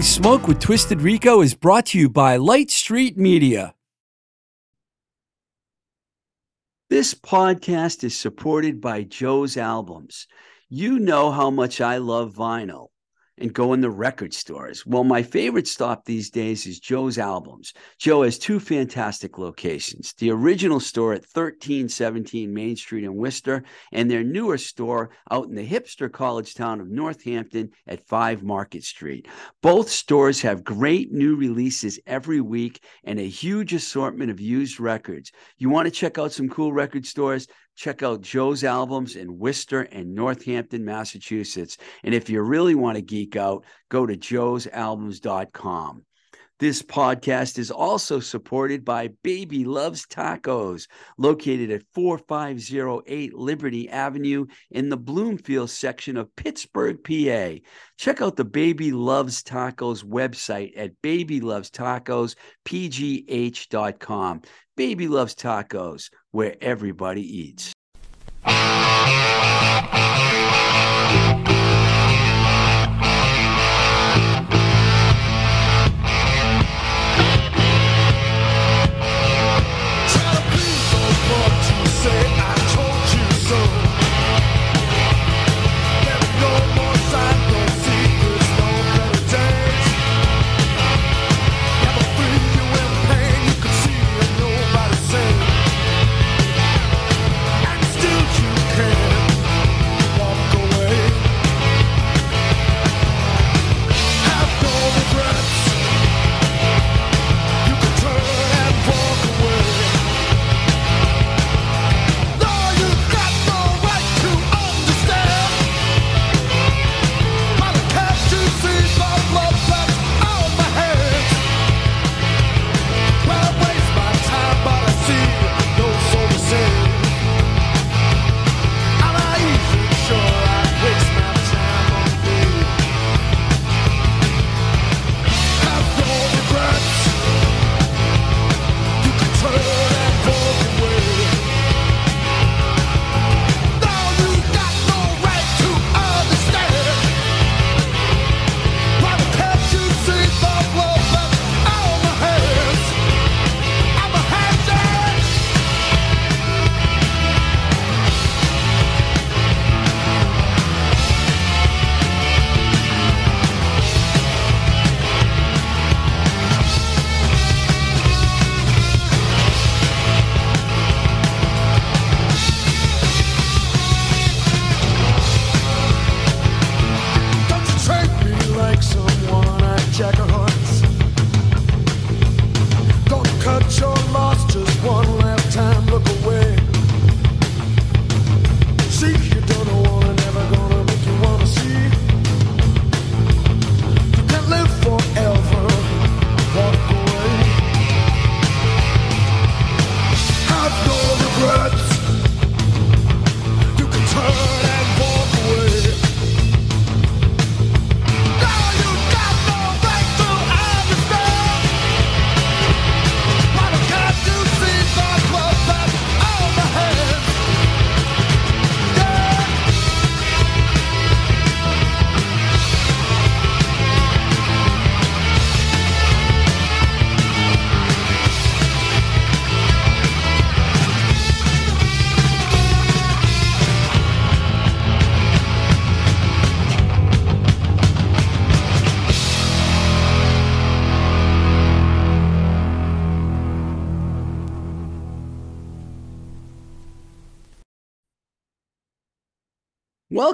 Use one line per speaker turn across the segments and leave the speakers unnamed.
Blowing Smoke with Twisted Rico is brought to you by Light Street Media. This podcast is supported by Joe's Albums. You know how much I love vinyl and go in the record stores. Well, my favorite stop these days is Joe's Albums. Joe has two fantastic locations the original store at 1317 Main Street in Worcester, and their newer store out in the hipster college town of Northampton at 5 Market Street. Both stores have great new releases every week and a huge assortment of used records. You want to check out some cool record stores? Check out Joe's albums in Worcester and Northampton, Massachusetts. And if you really want to geek out, go to joe'salbums.com. This podcast is also supported by Baby Loves Tacos, located at 4508 Liberty Avenue in the Bloomfield section of Pittsburgh, PA. Check out the Baby Loves Tacos website at babylovestacospgh.com. Baby Loves Tacos, where everybody eats.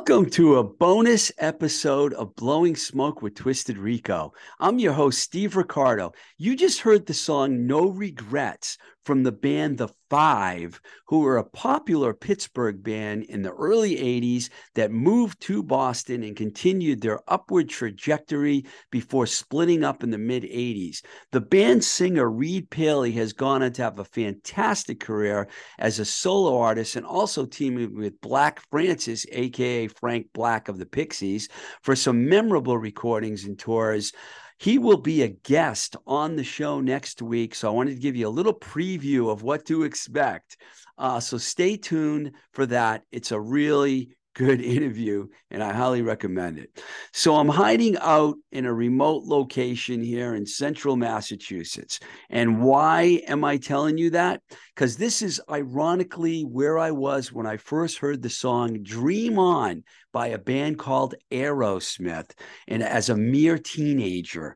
Welcome to a bonus episode of Blowing Smoke with Twisted Rico. I'm your host, Steve Ricardo. You just heard the song No Regrets from the band The Five, who were a popular Pittsburgh band in the early 80s that moved to Boston and continued their upward trajectory before splitting up in the mid 80s. The band's singer, Reid Paley, has gone on to have a fantastic career as a solo artist and also teaming with Black Francis, aka Frank Black of the Pixies, for some memorable recordings and tours. He will be a guest on the show next week. So I wanted to give you a little preview of what to expect. Uh, so stay tuned for that. It's a really good interview, and I highly recommend it. So I'm hiding out in a remote location here in central Massachusetts. And why am I telling you that? Because this is ironically where I was when I first heard the song Dream On by a band called Aerosmith, and as a mere teenager,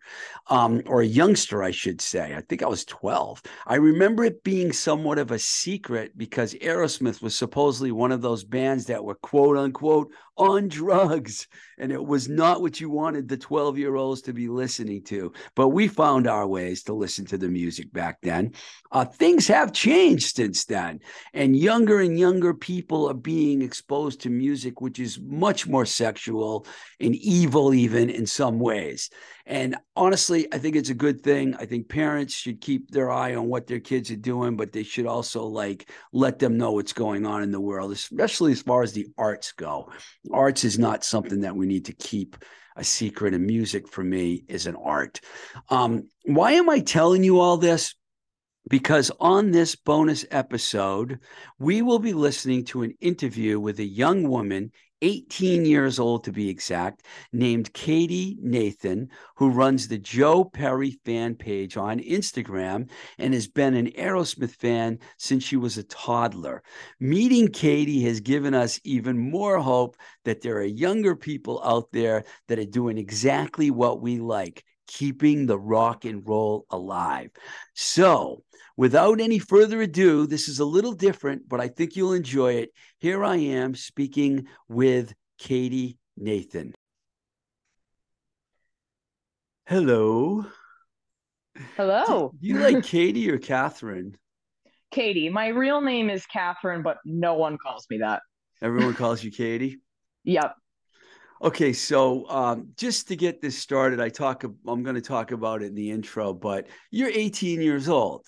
um, or a youngster, I should say. I think I was 12. I remember it being somewhat of a secret because Aerosmith was supposedly one of those bands that were quote unquote on drugs. And it was not what you wanted the 12 year olds to be listening to. But we found our ways to listen to the music back then. Uh, things have changed since then. And younger and younger people are being exposed to music, which is much more sexual and evil, even in some ways. And honestly, I think it's a good thing. I think parents should keep their eye on what their kids are doing, but they should also like let them know what's going on in the world, especially as far as the arts go. Arts is not something that we need to keep a secret, and music for me is an art. Um, why am I telling you all this? because on this bonus episode, we will be listening to an interview with a young woman 18 years old to be exact, named Katie Nathan, who runs the Joe Perry fan page on Instagram and has been an Aerosmith fan since she was a toddler. Meeting Katie has given us even more hope that there are younger people out there that are doing exactly what we like keeping the rock and roll alive. So, without any further ado, this is a little different, but I think you'll enjoy it. Here I am speaking with Katie Nathan. Hello.
Hello.
Do you like Katie or Catherine?
Katie. My real name is Catherine, but no one calls me that.
Everyone calls you Katie?
Yep.
Okay, so um, just to get this started, I talk. I'm going to talk about it in the intro, but you're 18 years old.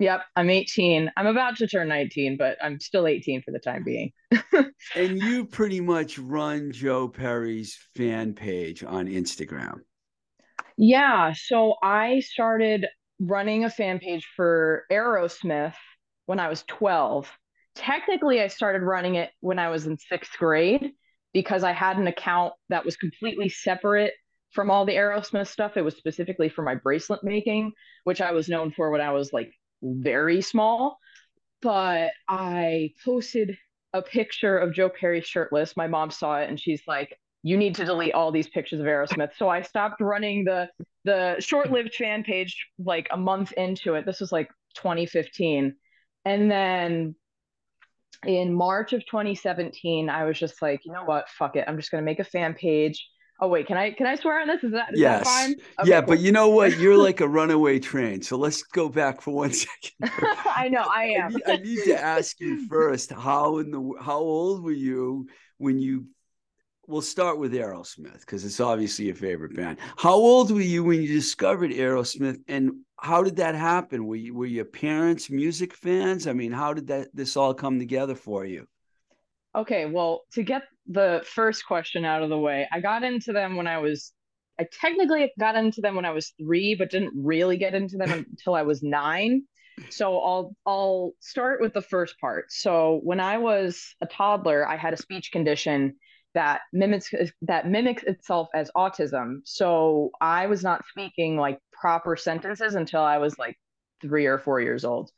Yep, I'm 18. I'm about to turn 19, but I'm still 18 for the time being.
and you pretty much run Joe Perry's fan page on Instagram.
Yeah, so I started running a fan page for Aerosmith when I was 12. Technically, I started running it when I was in sixth grade because I had an account that was completely separate from all the Aerosmith stuff. It was specifically for my bracelet making, which I was known for when I was like very small. But I posted a picture of Joe Perry shirtless. My mom saw it and she's like, you need to delete all these pictures of Aerosmith. So I stopped running the the short-lived fan page like a month into it. This was like 2015. And then in March of 2017, I was just like, you know what? Fuck it. I'm just gonna make a fan page. Oh wait, can I can I swear on this? Is that is
yes.
that fine?
Okay, yeah, cool. but you know what? You're like a runaway train. So let's go back for one second.
I know I am.
I need, I need to ask you first. How in the how old were you when you we'll start with Aerosmith because it's obviously your favorite band. How old were you when you discovered Aerosmith, and how did that happen? Were you, were your parents music fans? I mean, how did that this all come together for you?
Okay, well, to get the first question out of the way, I got into them when I was. I technically got into them when I was three, but didn't really get into them until I was nine. So I'll I'll start with the first part. So when I was a toddler, I had a speech condition that mimics that mimics itself as autism. So I was not speaking like proper sentences until I was like three or four years old.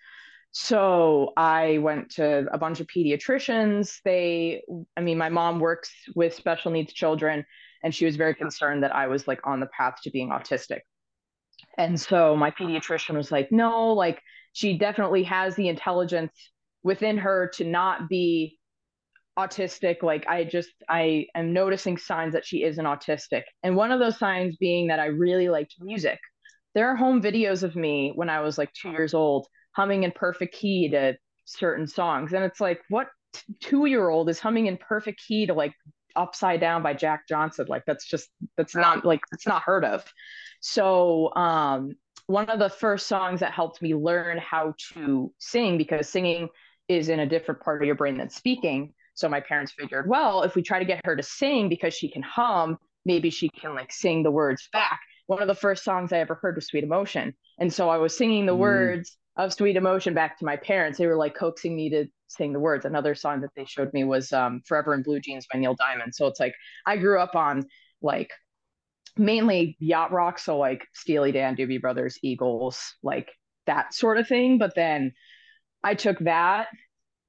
So I went to a bunch of pediatricians. They, I mean, my mom works with special needs children, and she was very concerned that I was like on the path to being autistic. And so my pediatrician was like, no, like she definitely has the intelligence within her to not be autistic like i just i am noticing signs that she isn't autistic and one of those signs being that i really liked music there are home videos of me when i was like two years old humming in perfect key to certain songs and it's like what two year old is humming in perfect key to like upside down by jack johnson like that's just that's not like it's not heard of so um one of the first songs that helped me learn how to sing because singing is in a different part of your brain than speaking so my parents figured, well, if we try to get her to sing because she can hum, maybe she can like sing the words back. One of the first songs I ever heard was Sweet Emotion. And so I was singing the mm. words of Sweet Emotion back to my parents. They were like coaxing me to sing the words. Another song that they showed me was um, "Forever in Blue Jeans" by Neil Diamond. So it's like I grew up on like mainly yacht rock, so like Steely Dan, Doobie Brothers, Eagles, like that sort of thing. But then I took that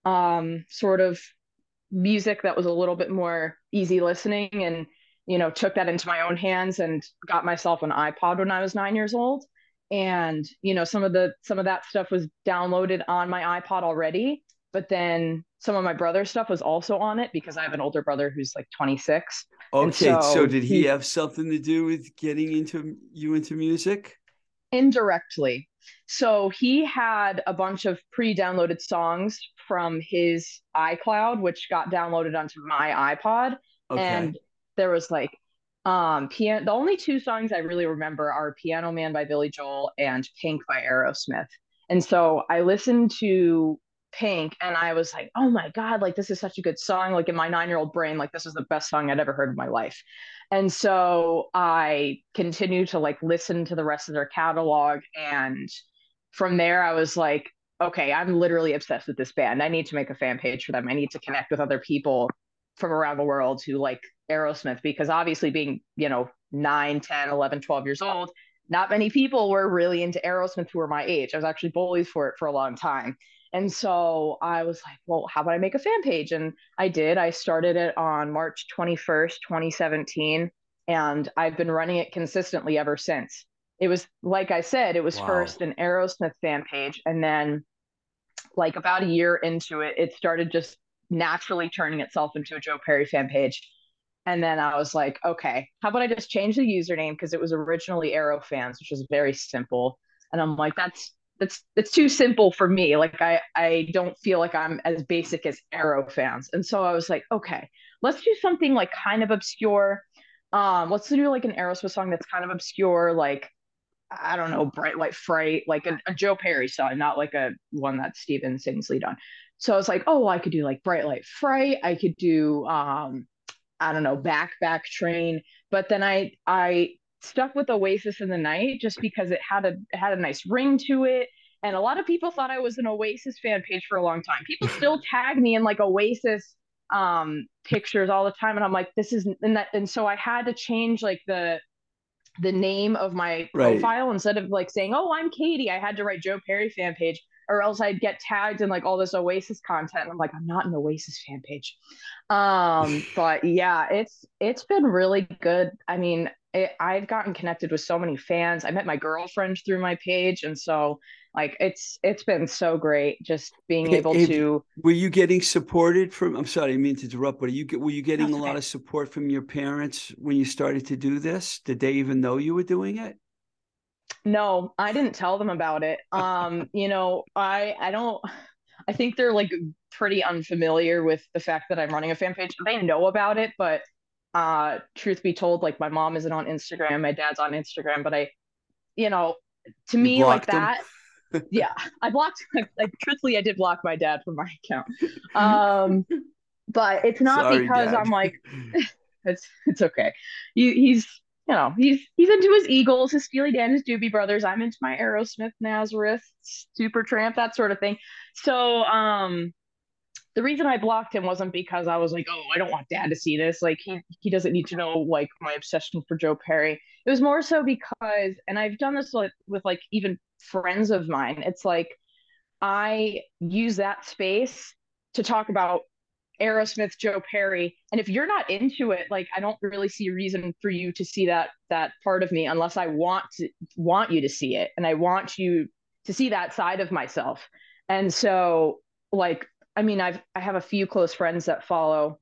um, sort of music that was a little bit more easy listening and you know took that into my own hands and got myself an iPod when I was 9 years old and you know some of the some of that stuff was downloaded on my iPod already but then some of my brother's stuff was also on it because I have an older brother who's like 26
okay so, so, did he, he have something to do with getting into you into music
indirectly so he had a bunch of pre-downloaded songs from his iCloud, which got downloaded onto my iPod. Okay. And there was like um piano the only two songs I really remember are Piano Man by Billy Joel and Pink by Aerosmith. And so I listened to Pink and I was like, oh my God, like this is such a good song. Like in my nine year old brain, like this is the best song I'd ever heard in my life. And so I continued to like listen to the rest of their catalog. And from there, I was like, okay, I'm literally obsessed with this band. I need to make a fan page for them. I need to connect with other people from around the world who like Aerosmith because obviously being, you know, 9, 10, 11, 12 years old, not many people were really into Aerosmith who were my age. I was actually bullied for it for a long time. And so I was like, well, how about I make a fan page? And I did. I started it on March 21st, 2017. And I've been running it consistently ever since. It was, like I said, it was wow. first an Aerosmith fan page. And then, like, about a year into it, it started just naturally turning itself into a Joe Perry fan page. And then I was like, okay, how about I just change the username because it was originally Aero Fans, which was very simple. And I'm like, that's that's that's too simple for me. Like I I don't feel like I'm as basic as Aero fans. And so I was like, okay, let's do something like kind of obscure. Um, let's do like an Aerosmith song that's kind of obscure, like I don't know, Bright Light Fright, like a, a Joe Perry song, not like a one that Steven sings lead on. So I was like, oh, I could do like Bright Light Fright. I could do um, I don't know, Back Back Train. But then I I stuck with Oasis in the Night just because it had a it had a nice ring to it. And a lot of people thought I was an Oasis fan page for a long time. People still tag me in like Oasis um pictures all the time and I'm like this is and that and so I had to change like the the name of my right. profile instead of like saying oh I'm Katie I had to write Joe Perry fan page or else I'd get tagged in like all this Oasis content. And I'm like, I'm not an Oasis fan page. Um, but yeah, it's it's been really good. I mean, it, I've gotten connected with so many fans. I met my girlfriend through my page, and so like it's it's been so great just being able to.
Were you getting supported from? I'm sorry, I mean to interrupt, but are you were you getting a lot of support from your parents when you started to do this? Did they even know you were doing it?
No, I didn't tell them about it. Um, you know, I I don't. I think they're like pretty unfamiliar with the fact that I'm running a fan page. They know about it, but uh truth be told like my mom isn't on instagram my dad's on instagram but i you know to you me like that yeah i blocked like truthfully i did block my dad from my account um but it's not Sorry, because dad. i'm like it's it's okay he, he's you know he's he's into his eagles his steely dan his doobie brothers i'm into my aerosmith nazareth supertramp that sort of thing so um the reason I blocked him wasn't because I was like, oh, I don't want dad to see this. Like he he doesn't need to know like my obsession for Joe Perry. It was more so because, and I've done this with, with like even friends of mine. It's like I use that space to talk about Aerosmith, Joe Perry, and if you're not into it, like I don't really see a reason for you to see that that part of me unless I want to want you to see it, and I want you to see that side of myself. And so, like I mean, I've I have a few close friends that follow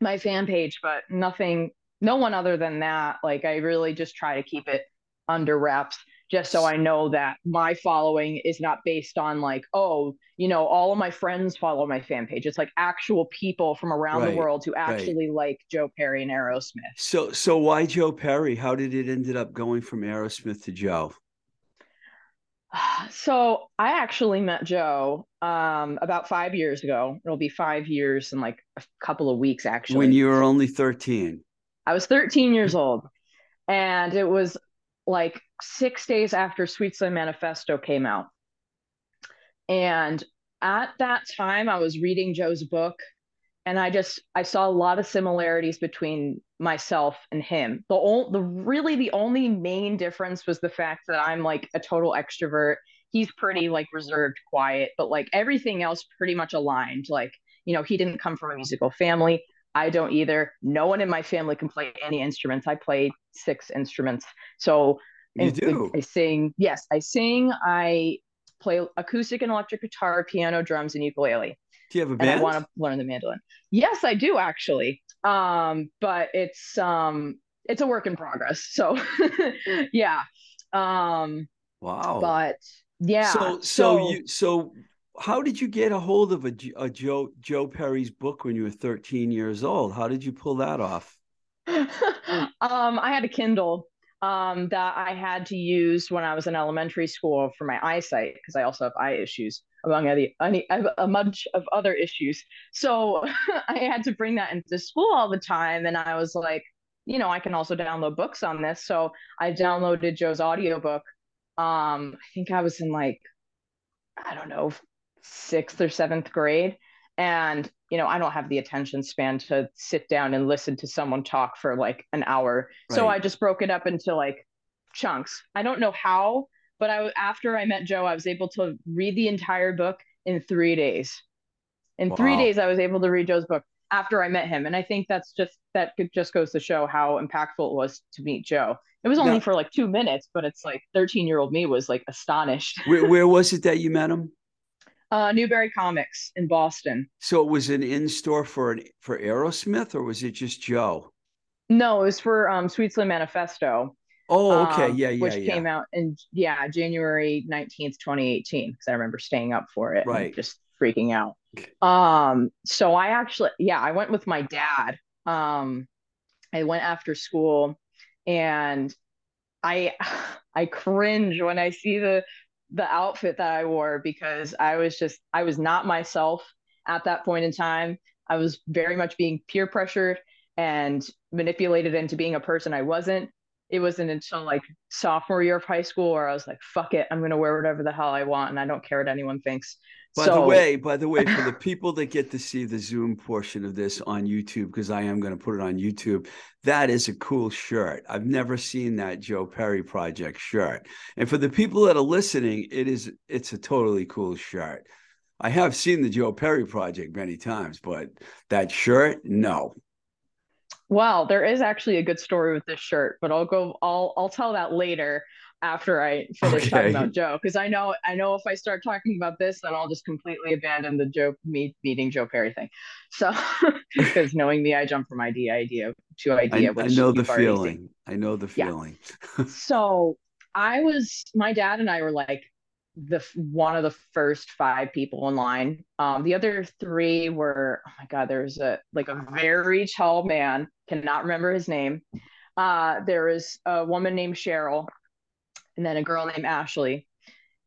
my fan page, but nothing, no one other than that. Like, I really just try to keep it under wraps, just so I know that my following is not based on like, oh, you know, all of my friends follow my fan page. It's like actual people from around right, the world who actually right. like Joe Perry and Aerosmith.
So, so why Joe Perry? How did it ended up going from Aerosmith to Joe?
So I actually met Joe um, about five years ago. It'll be five years in like a couple of weeks, actually.
When you were only 13.
I was 13 years old. And it was like six days after Sweetzerland Manifesto came out. And at that time I was reading Joe's book and I just I saw a lot of similarities between myself and him. The only the really the only main difference was the fact that I'm like a total extrovert. He's pretty like reserved, quiet, but like everything else pretty much aligned. Like, you know, he didn't come from a musical family. I don't either. No one in my family can play any instruments. I played six instruments. So
you do.
I sing. Yes, I sing. I play acoustic and electric guitar, piano, drums, and ukulele.
Do you have a band?
And I want to learn the mandolin. Yes, I do actually. Um, but it's um it's a work in progress. So yeah. Um
wow.
But yeah.
So so, so you so how did you get a hold of a, a Joe Joe Perry's book when you were 13 years old? How did you pull that off?
um, I had a Kindle um, that I had to use when I was in elementary school for my eyesight because I also have eye issues, among any a bunch of other issues. So I had to bring that into school all the time, and I was like, you know, I can also download books on this. So I downloaded Joe's audiobook. Um, I think I was in like, I don't know, sixth or seventh grade, and you know i don't have the attention span to sit down and listen to someone talk for like an hour. Right. so i just broke it up into like chunks. I don't know how but i after i met joe i was able to read the entire book in three days. In wow. three days i was able to read joe's book after i met him. And i think that's just that just goes to show how impactful it was to meet joe. It was only now, for like two minutes but it's like 13 year old me was like astonished.
Where, where was it that you met him
uh, Newbury Comics in Boston.
So it was an in store for an for Aerosmith, or was it just Joe?
No, it was for um, Sweet Slim Manifesto.
Oh, okay, um, yeah, yeah,
which
yeah.
came out in yeah January nineteenth, twenty eighteen. Because I remember staying up for it,
right?
just freaking out. Um, so I actually, yeah, I went with my dad. Um, I went after school, and I I cringe when I see the the outfit that I wore because I was just I was not myself at that point in time. I was very much being peer pressured and manipulated into being a person I wasn't. It wasn't until like sophomore year of high school where I was like, fuck it, I'm gonna wear whatever the hell I want and I don't care what anyone thinks.
By so, the way, by the way, for the people that get to see the Zoom portion of this on YouTube, because I am going to put it on YouTube, that is a cool shirt. I've never seen that Joe Perry Project shirt. And for the people that are listening, it is it's a totally cool shirt. I have seen the Joe Perry Project many times, but that shirt, no.
Well, there is actually a good story with this shirt, but I'll go I'll I'll tell that later after I finish okay. talking about Joe because I know I know if I start talking about this, then I'll just completely abandon the Joe me meeting Joe Perry thing. So because knowing me, I jump from idea idea to idea.
I, I know the feeling. I know the feeling.
Yeah. so I was my dad and I were like the one of the first five people in line. Um, the other three were oh my god, there's a like a very tall man, cannot remember his name. Uh, there was a woman named Cheryl and then a girl named Ashley,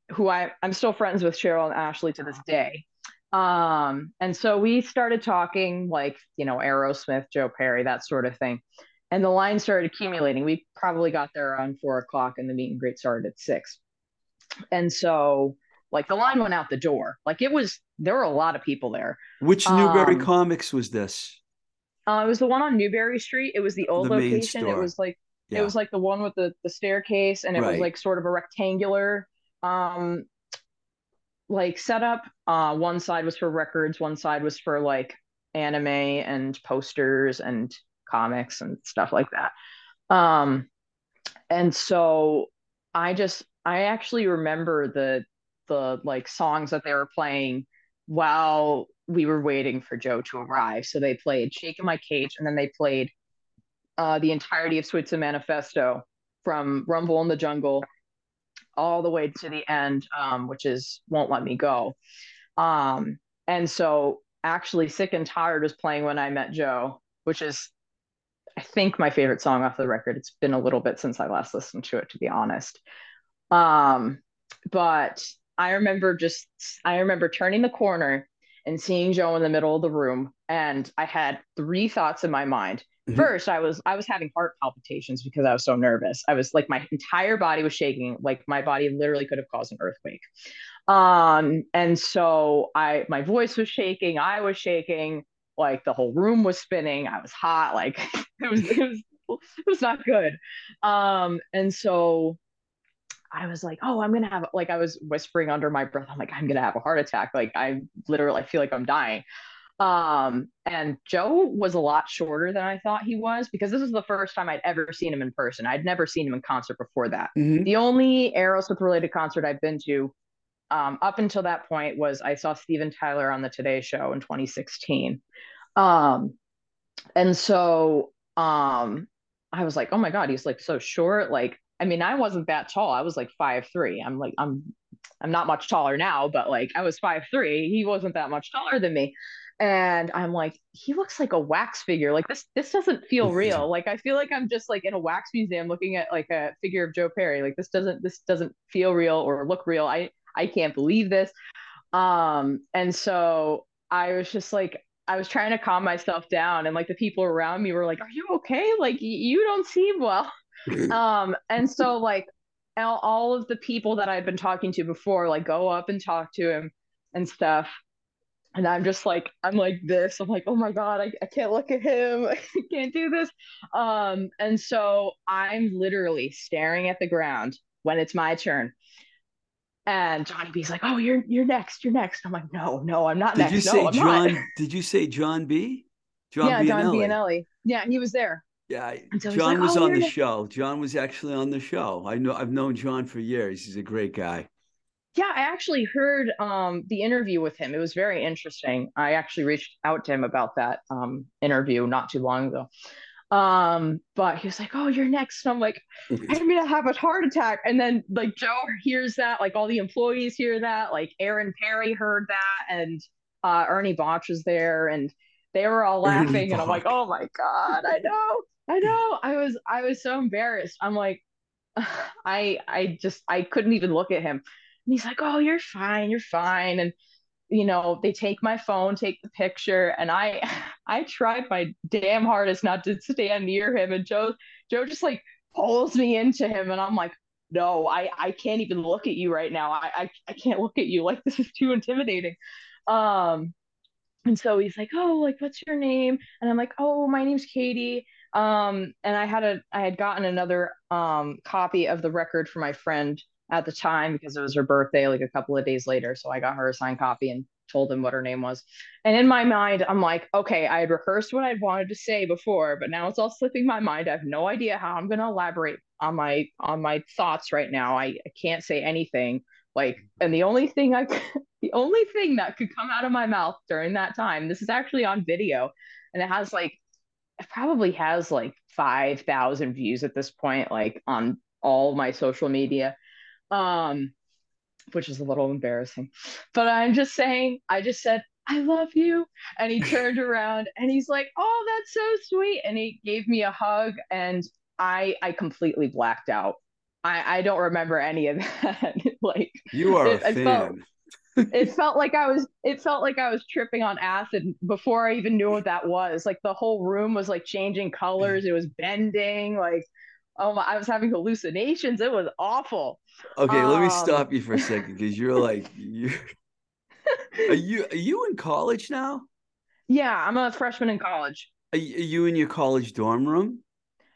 who I, I'm still friends with Cheryl and Ashley to this day. Um, and so we started talking like, you know, Aerosmith, Joe Perry, that sort of thing. And the line started accumulating. We probably got there around four o'clock and the meet and greet started at six. And so like the line went out the door. Like it was there were a lot of people there.
Which Newbury um, Comics was this?
Uh, it was the one on Newbury Street. It was the old the location. It was like yeah. It was like the one with the the staircase, and it right. was like sort of a rectangular um like setup. Uh, one side was for records, one side was for like anime and posters and comics and stuff like that. Um, and so I just I actually remember the the like songs that they were playing while we were waiting for Joe to arrive. So they played "Shaking My Cage" and then they played uh, the entirety of Slim Manifesto from Rumble in the Jungle all the way to the end, um, which is Won't Let Me Go. Um, and so actually, Sick and Tired was playing when I met Joe, which is, I think, my favorite song off the record. It's been a little bit since I last listened to it, to be honest. Um, but I remember just, I remember turning the corner and seeing Joe in the middle of the room. And I had three thoughts in my mind. Mm-hmm. First, I was I was having heart palpitations because I was so nervous. I was like my entire body was shaking, like my body literally could have caused an earthquake. Um, and so I my voice was shaking, I was shaking, like the whole room was spinning, I was hot, like it was it was it was not good. Um, and so I was like, oh, I'm gonna have like I was whispering under my breath, I'm like, I'm gonna have a heart attack. Like I literally I feel like I'm dying. Um, and Joe was a lot shorter than I thought he was because this was the first time I'd ever seen him in person. I'd never seen him in concert before that. Mm-hmm. The only Aerosmith related concert I've been to um, up until that point was I saw Steven Tyler on the Today Show in 2016. Um, and so um, I was like, oh my God, he's like so short. Like, I mean, I wasn't that tall. I was like five three. I'm like, I'm I'm not much taller now, but like I was five three. He wasn't that much taller than me. And i'm like he looks like a wax figure. Like this this doesn't feel real. Like i feel like i'm just like in a wax museum looking at like a figure of joe perry. Like this doesn't this doesn't feel real or look real. I i can't believe this. Um and so i was just like i was trying to calm myself down. And like the people around me were like are you okay? Like you don't seem well um and so like all, of the people that I've been talking to before like go up and talk to him and stuff and I'm just like I'm like this. I'm like, oh my god, I, I can't look at him. I can't do this. Um, and so I'm literally staring at the ground when it's my turn. And Johnny B's like, oh, you're you're next. You're next. I'm like, no, no, I'm not
did
next.
You say
no,
John. Did you say John B?
John yeah, John B and Bianelli. Yeah, he was there.
Yeah, so John like, was oh, on the show. John was actually on the show. I know I've known John for years. He's a great guy.
Yeah, I actually heard um, the interview with him. It was very interesting. I actually reached out to him about that um, interview not too long ago. Um, but he was like, "Oh, you're next." And I'm like, "I'm gonna have a heart attack." And then like Joe hears that, like all the employees hear that, like Aaron Perry heard that, and uh, Ernie Boch was there, and they were all laughing. and I'm like, "Oh my god, I know, I know." I was I was so embarrassed. I'm like, I I just I couldn't even look at him and he's like, "Oh, you're fine, you're fine." And you know, they take my phone, take the picture, and I I tried my damn hardest not to stand near him. And Joe Joe just like pulls me into him, and I'm like, no, I I can't even look at you right now. I I, I can't look at you. Like this is too intimidating. Um and so he's like, "Oh, like what's your name?" And I'm like, "Oh, my name's Katie." Um and I had a I had gotten another um copy of the record for my friend at the time because it was her birthday like a couple of days later. So I got her a signed copy and told him what her name was. And in my mind, I'm like, okay, I had rehearsed what I'd wanted to say before, but now it's all slipping my mind. I have no idea how I'm gonna elaborate on my on my thoughts right now. I, I can't say anything. Like, and the only thing I the only thing that could come out of my mouth during that time, this is actually on video, and it has like probably has like five thousand views at this point, like on all my social media um, which is a little embarrassing. But I'm just saying, I just said, I love you. And he turned around and he's like, Oh, that's so sweet. And he gave me a hug and I I completely blacked out. I, I don't remember any of that. like
you are it, a fan.
Felt, it felt like I was it felt like I was tripping on acid before I even knew what that was. Like the whole room was like changing colors, it was bending, like oh my, I was having hallucinations. It was awful.
Okay, um, let me um, stop you for a second because you're like you are you are you in college now?
Yeah, I'm a freshman in college.
Are you in your college dorm room?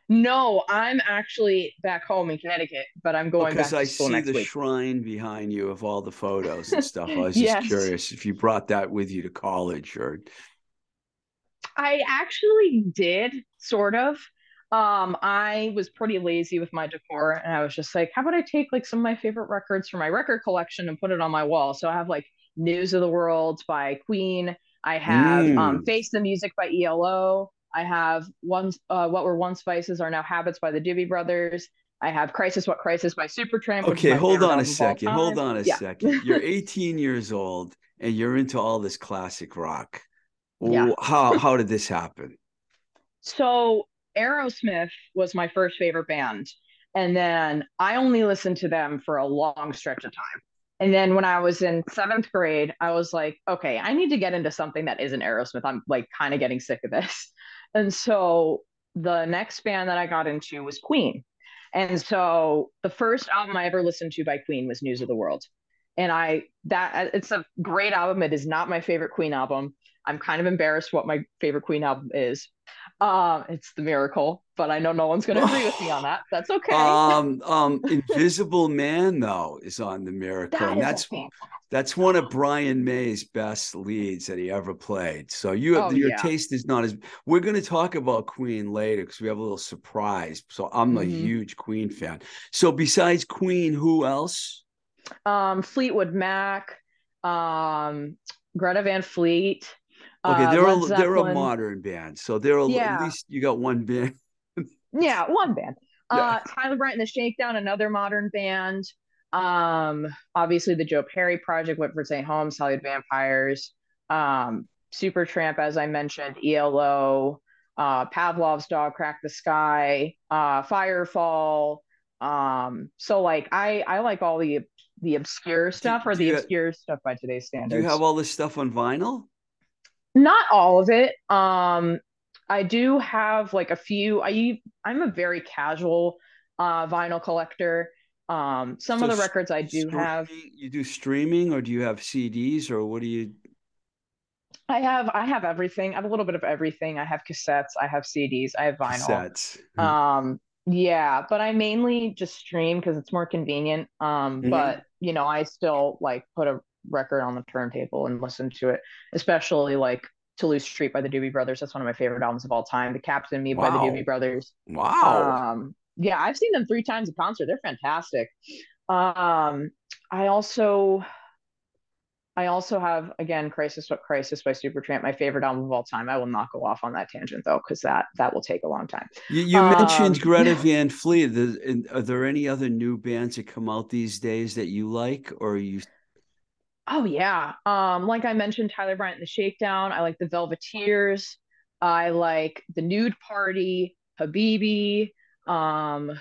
No, I'm actually back home in Connecticut, but I'm going
because
back
to
school
I see the
week.
shrine behind you of all the photos and stuff. I was just curious if you brought that with you to college or.
I actually did, sort of um i was pretty lazy with my decor and i was just like how about i take like some of my favorite records from my record collection and put it on my wall so i have like news of the world by queen i have um, mm. um face the music by elo i have once uh, what were once vices are now habits by the doobie brothers i have crisis what crisis by supertramp
okay hold on a second hold on a yeah. second you're 18 years old and you're into all this classic rock yeah. how how did this happen
so Aerosmith was my first favorite band. And then I only listened to them for a long stretch of time. And then when I was in seventh grade, I was like, okay, I need to get into something that isn't Aerosmith. I'm like kind of getting sick of this. And so the next band that I got into was Queen. And so the first album I ever listened to by Queen was News of the World. and I that it's a great album. It is not my favorite Queen album. I'm kind of embarrassed what my favorite Queen album is. Um, it's The Miracle, but I know no one's going to agree with me on that. That's okay.
Um, um, Invisible Man though is on The Miracle, that and that's that's one of Brian May's best leads that he ever played. So you have, oh, your yeah. taste is not as. We're going to talk about Queen later because we have a little surprise. So I'm mm-hmm. a huge Queen fan. So besides Queen, who else?
Um, Fleetwood Mac, um, Greta Van Fleet.
Okay, uh, they're a, they're a modern band, so they're a, yeah. at least you got one band.
yeah, one band. Yeah. Uh, Tyler Bryant and the Shakedown, another modern band. Um, obviously the Joe Perry Project, Whitford St. Holmes, Hollywood Vampires, um, Supertramp, as I mentioned, ELO, uh, Pavlov's Dog, Crack the Sky, uh, Firefall. Um, so like I I like all the the obscure stuff or the obscure stuff by today's standards.
Do you have all this stuff on vinyl?
Not all of it. Um, I do have like a few. I I'm a very casual uh, vinyl collector. Um, some so of the records I do have.
You do streaming, or do you have CDs, or what do you?
I have I have everything. I have a little bit of everything. I have cassettes. I have CDs. I have vinyl. Cassettes. Hmm. Um, yeah, but I mainly just stream because it's more convenient. Um, mm-hmm. but you know, I still like put a record on the turntable and listen to it, especially like Toulouse Street by the Doobie Brothers. That's one of my favorite albums of all time. The Captain Me wow. by the Doobie Brothers.
Wow.
Um, yeah, I've seen them three times in concert. They're fantastic. Um, I also I also have again Crisis What Crisis by Supertramp, my favorite album of all time. I will not go off on that tangent though, because that that will take a long time.
You, you um, mentioned Greta Van Fleet. Are there any other new bands that come out these days that you like, or you
Oh yeah. Um, like I mentioned, Tyler Bryant and the Shakedown. I like the Velveteers. I like the Nude Party, Habibi. Um, of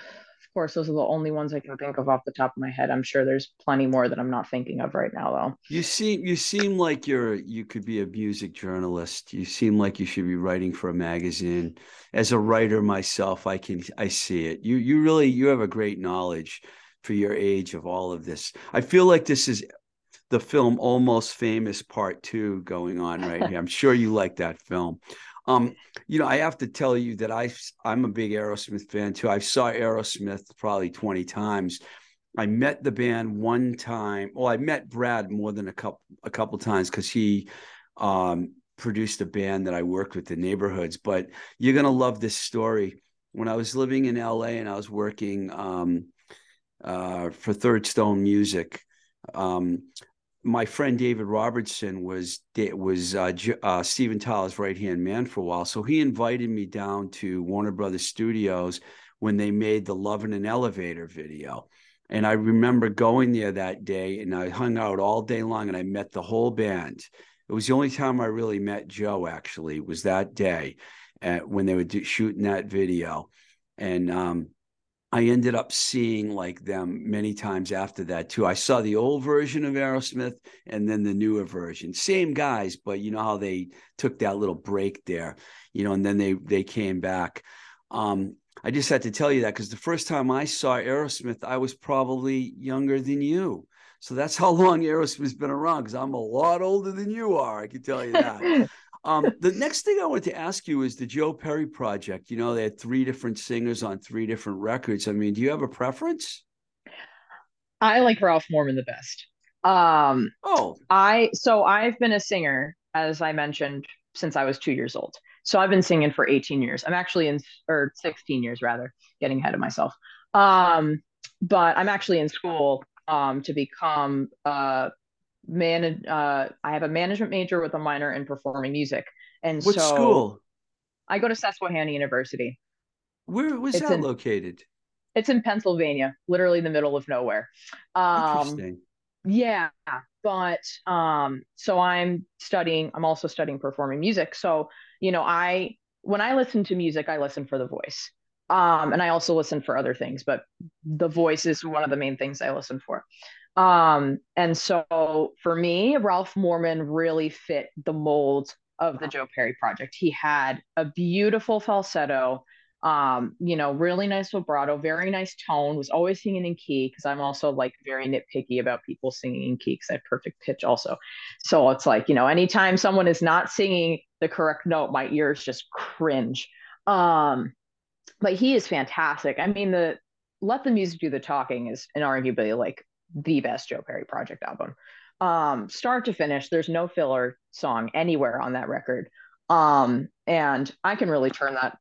course, those are the only ones I can think of off the top of my head. I'm sure there's plenty more that I'm not thinking of right now, though.
You seem you seem like you're you could be a music journalist. You seem like you should be writing for a magazine. As a writer myself, I can I see it. You you really you have a great knowledge for your age of all of this. I feel like this is the film Almost Famous Part Two going on right here. I'm sure you like that film. Um, you know, I have to tell you that I I'm a big Aerosmith fan too. I saw Aerosmith probably 20 times. I met the band one time. Well, I met Brad more than a couple a couple times because he um, produced a band that I worked with, the Neighborhoods. But you're gonna love this story. When I was living in LA and I was working um, uh, for Third Stone Music, um, my friend David Robertson was was uh, uh, Steven Tyler's right hand man for a while, so he invited me down to Warner Brothers Studios when they made the "Love in an Elevator" video, and I remember going there that day, and I hung out all day long, and I met the whole band. It was the only time I really met Joe. Actually, was that day, uh, when they were do, shooting that video, and um, I ended up seeing like them many times after that too. I saw the old version of Aerosmith and then the newer version. Same guys, but you know how they took that little break there, you know, and then they they came back. Um, I just had to tell you that because the first time I saw Aerosmith, I was probably younger than you. So that's how long Aerosmith's been around because I'm a lot older than you are. I can tell you that. Um, the next thing I wanted to ask you is the Joe Perry project. You know, they had three different singers on three different records. I mean, do you have a preference?
I like Ralph Morman the best. Um, oh, I so I've been a singer, as I mentioned, since I was two years old. So I've been singing for 18 years. I'm actually in or 16 years rather, getting ahead of myself. Um, but I'm actually in school um, to become uh, man uh I have a management major with a minor in performing music. And
what
so
school?
I go to Susquehanna University.
Where was it's that in, located?
It's in Pennsylvania, literally the middle of nowhere. Um Interesting. Yeah, but um so I'm studying I'm also studying performing music. So, you know, I when I listen to music, I listen for the voice. Um and I also listen for other things, but the voice is one of the main things I listen for. Um, and so for me, Ralph Morman really fit the mold of the Joe Perry project. He had a beautiful falsetto, Um, you know, really nice vibrato, very nice tone, was always singing in key because I'm also like very nitpicky about people singing in key because I have perfect pitch also. So it's like, you know, anytime someone is not singing the correct note, my ears just cringe. Um, but he is fantastic. I mean, the Let the Music Do the Talking is inarguably like the best Joe Perry project album. Um, start to finish, there's no filler song anywhere on that record. Um, and I can really turn that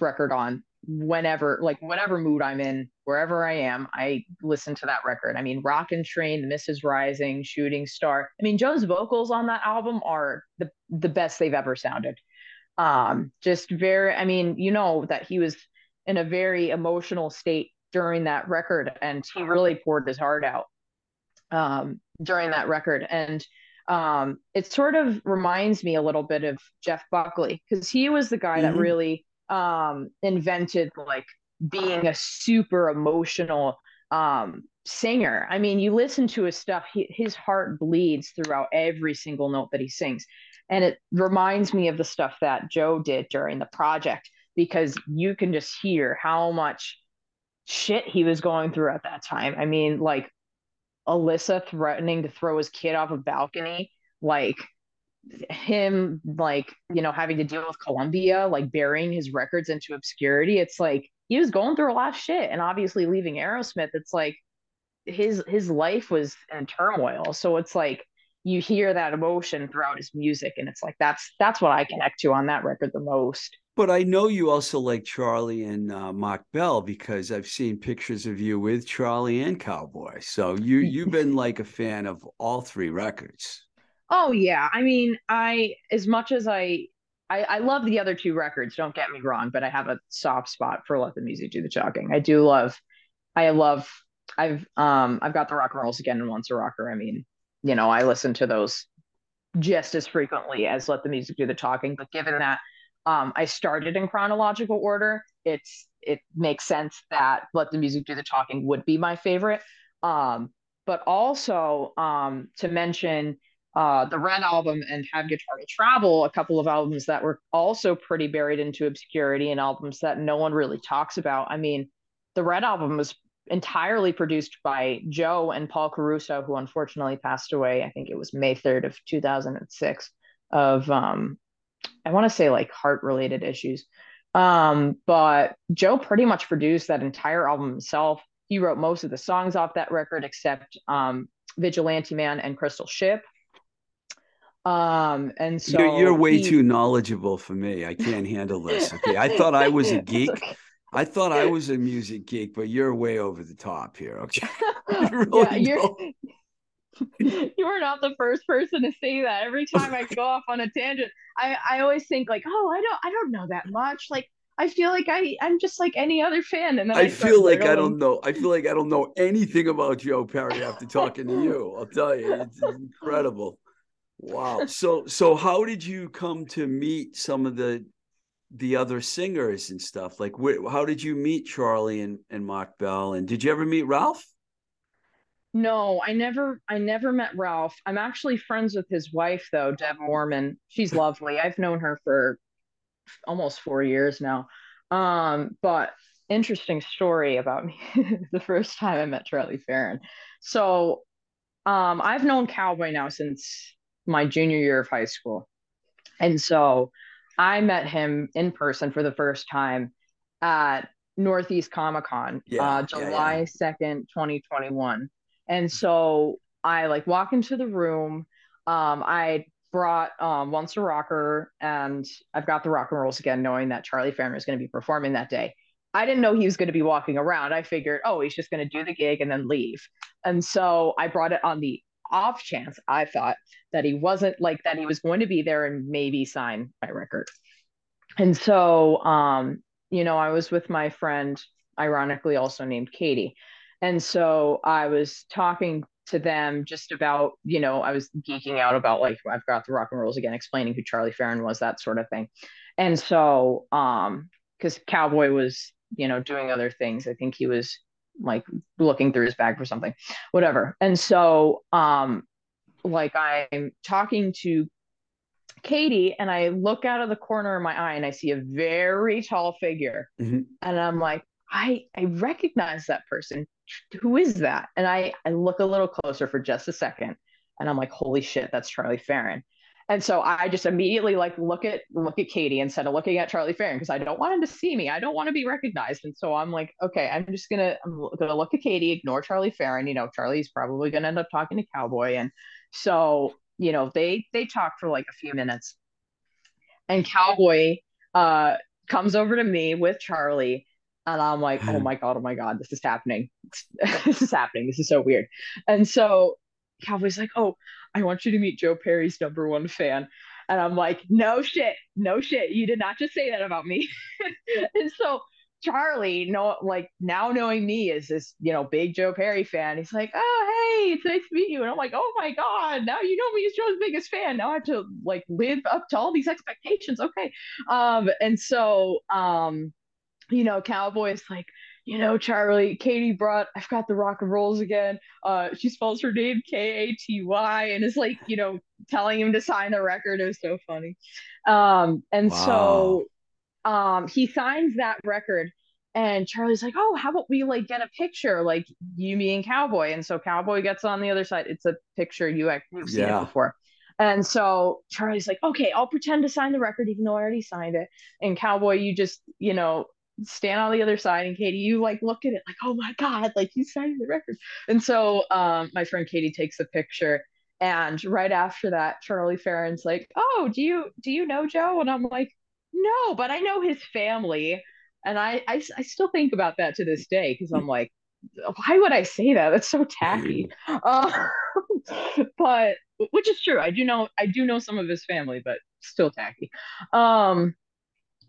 record on whenever, like whatever mood I'm in, wherever I am, I listen to that record. I mean, Rockin' Train, Mist Is Rising, Shooting Star. I mean, Joe's vocals on that album are the the best they've ever sounded. Um, just very, I mean, you know that he was in a very emotional state during that record, and he really poured his heart out um, during that record. And um, it sort of reminds me a little bit of Jeff Buckley because he was the guy mm-hmm. that really um, invented like being a super emotional um, singer. I mean, you listen to his stuff, he, his heart bleeds throughout every single note that he sings. And it reminds me of the stuff that Joe did during the project because you can just hear how much shit he was going through at that time. I mean, like Alyssa threatening to throw his kid off a balcony, like him like you know having to deal with Columbia, like burying his records into obscurity. It's like he was going through a lot of shit, and obviously leaving Aerosmith, it's like his his life was in turmoil. So it's like you hear that emotion throughout his music, and it's like that's that's what I connect to on that record the most.
But I know you also like Charlie and uh, Mach Bell because I've seen pictures of you with Charlie and Cowboy. So you you've been like a fan of all three records.
Oh yeah, I mean, I as much as I, I I love the other two records. Don't get me wrong, but I have a soft spot for Let the Music Do the Talking. I do love, I love. I've um I've got the rock and rolls again and once a rocker. I mean, you know, I listen to those just as frequently as Let the Music Do the Talking. But given that um, I started in chronological order. It's it makes sense that Let the Music Do the Talking would be my favorite. Um, but also um, to mention uh, the Red album and Have Guitar to Travel, a couple of albums that were also pretty buried into obscurity and albums that no one really talks about. I mean, the Red album was entirely produced by Joe and Paul Caruso, who unfortunately passed away. I think it was May 3rd of 2006 of um, I want to say like heart related issues. Um, but Joe pretty much produced that entire album himself. He wrote most of the songs off that record except um, Vigilante Man and Crystal Ship. Um, and so
you're, you're way he... too knowledgeable for me. I can't handle this. Okay. I thought I was a geek. Okay. I thought I was a music geek, but you're way over the top here. Okay.
you really yeah, you're, you are not the first person to say that. Every time I go off on a tangent, I, I always think like, oh, I don't I don't know that much. Like I feel like I I'm just like any other fan, and
I, I feel like I oh. don't know. I feel like I don't know anything about Joe Perry after talking to you. I'll tell you, it's incredible. Wow. So so how did you come to meet some of the the other singers and stuff? Like, wh- how did you meet Charlie and and Mach Bell? And did you ever meet Ralph?
No, I never I never met Ralph. I'm actually friends with his wife though, Deb Morman. She's lovely. I've known her for almost 4 years now. Um, but interesting story about me the first time I met Charlie Farren. So, um, I've known Cowboy now since my junior year of high school. And so I met him in person for the first time at Northeast Comic Con, yeah, uh, July yeah, yeah. 2nd, 2021. And so I like walk into the room. Um, I brought um, Once a Rocker and I've got the rock and rolls again, knowing that Charlie Farren is going to be performing that day. I didn't know he was going to be walking around. I figured, oh, he's just going to do the gig and then leave. And so I brought it on the off chance I thought that he wasn't like that he was going to be there and maybe sign my record. And so, um, you know, I was with my friend, ironically also named Katie. And so I was talking to them just about, you know, I was geeking out about like I've got the rock and rolls again, explaining who Charlie Farren was, that sort of thing. And so um because Cowboy was, you know, doing other things. I think he was like looking through his bag for something, whatever. And so um like I'm talking to Katie and I look out of the corner of my eye and I see a very tall figure.
Mhm.
And I'm like, I I recognize that person. Who is that? And I I look a little closer for just a second and I'm like, holy shit, that's Charlie Farren. And so I just immediately like look at look at Katie instead of looking at Charlie Farren because I don't want him to see me. I don't want to be recognized. And so I'm like, okay, I'm just gonna I'm gonna look at Katie, ignore Charlie Farren. You know, Charlie's probably gonna end up talking to Cowboy. And so, you know, they they talk for like a few minutes. And Cowboy uh comes over to me with Charlie. And I'm like, oh my God, oh my God, this is happening. this is happening. This is so weird. And so Cowboy's like, oh, I want you to meet Joe Perry's number one fan. And I'm like, no shit, no shit. You did not just say that about me. and so Charlie, no, like now knowing me as this, you know, big Joe Perry fan, he's like, oh, hey, it's nice to meet you. And I'm like, oh my God, now you know me as Joe's biggest fan. Now I have to like live up to all these expectations. Okay. Um, and so, um, you know, Cowboy's like, you know, Charlie, Katie brought, I've got the rock and rolls again. Uh, she spells her name K A T Y and is like, you know, telling him to sign the record. It was so funny. Um, and
Wow.
so um he signs that record and Charlie's like, "Oh, how about we like get a picture like you, me, and Cowboy?" And so Cowboy gets on the other side. It's a picture you you've seen
Yeah.
it before. And so Charlie's like, "Okay, I'll pretend to sign the record even though I already signed it." And Cowboy, you just, you know, stand on the other side and Katie, you like look at it like, "Oh my god, like you signed the record." And so um my friend Katie takes the picture and right after that Charlie Farren's like, "Oh, do you do you know Joe?" And I'm like, no, but I know his family. And I, I, I still think about that to this day because I'm like, why would I say that? That's so tacky. Uh, but which is true. I do know I do know some of his family, but still tacky. Um,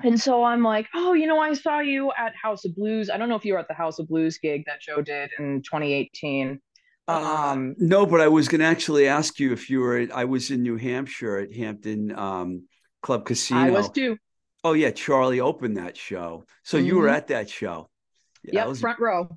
and so I'm like, oh, you know, I saw you at House of Blues. I don't know if you were at the House of Blues gig that Joe did in 2018. Um,
no, but I was going to actually ask you if you were. At, I was in New Hampshire at Hampton um, Club Casino.
I was too.
Oh yeah, Charlie opened that show. So you were
Mhm.
at that show. Yeah,
Yep, front row,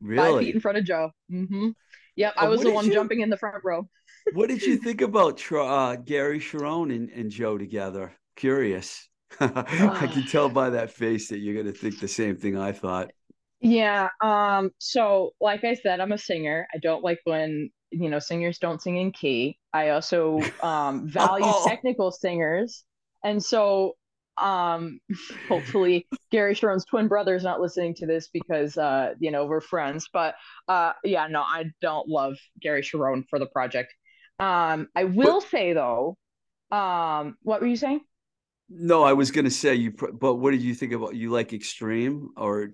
Really, five feet in front of Joe. hmm Yep,
Uh,
I was the one
you-
jumping in the front row.
what did you think about uh, Gary Cherone and, and Joe together? Curious. I can tell by that face that you're going to think the same thing I thought.
Yeah, um, so like I said, I'm a singer. I don't like when, you know, singers don't sing in key. I also um value
Oh.
technical singers. And so um hopefully Gary Cherone's twin brother is not listening to this because uh, you know, we're friends. But uh yeah, no, I don't love Gary Cherone for the project. Um, I will say though, um, what were you saying?
No, I was going to say you, but what did you think about you like Extreme or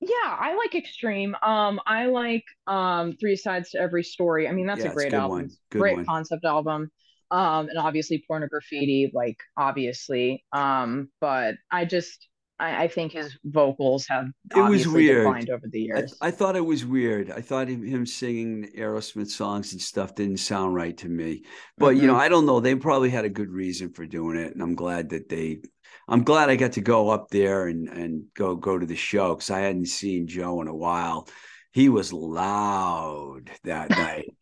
Yeah, I like Extreme. Um, I like um Three Sides to Every Story. I mean, that's
Yeah,
a great album. Great
one.
concept album. Um, and obviously Pornography, like obviously. Um, but I just I, I think his vocals have
It was weird.
declined over the
I,
years.
I thought it was weird. I thought him, him singing Aerosmith songs and stuff didn't sound right to me. But you know,
Mhm.
I don't know. They probably had a good reason for doing it, and I'm glad that they. I'm glad I got to go up there and and go go to the show because I hadn't seen Joe in a while. He was loud that night.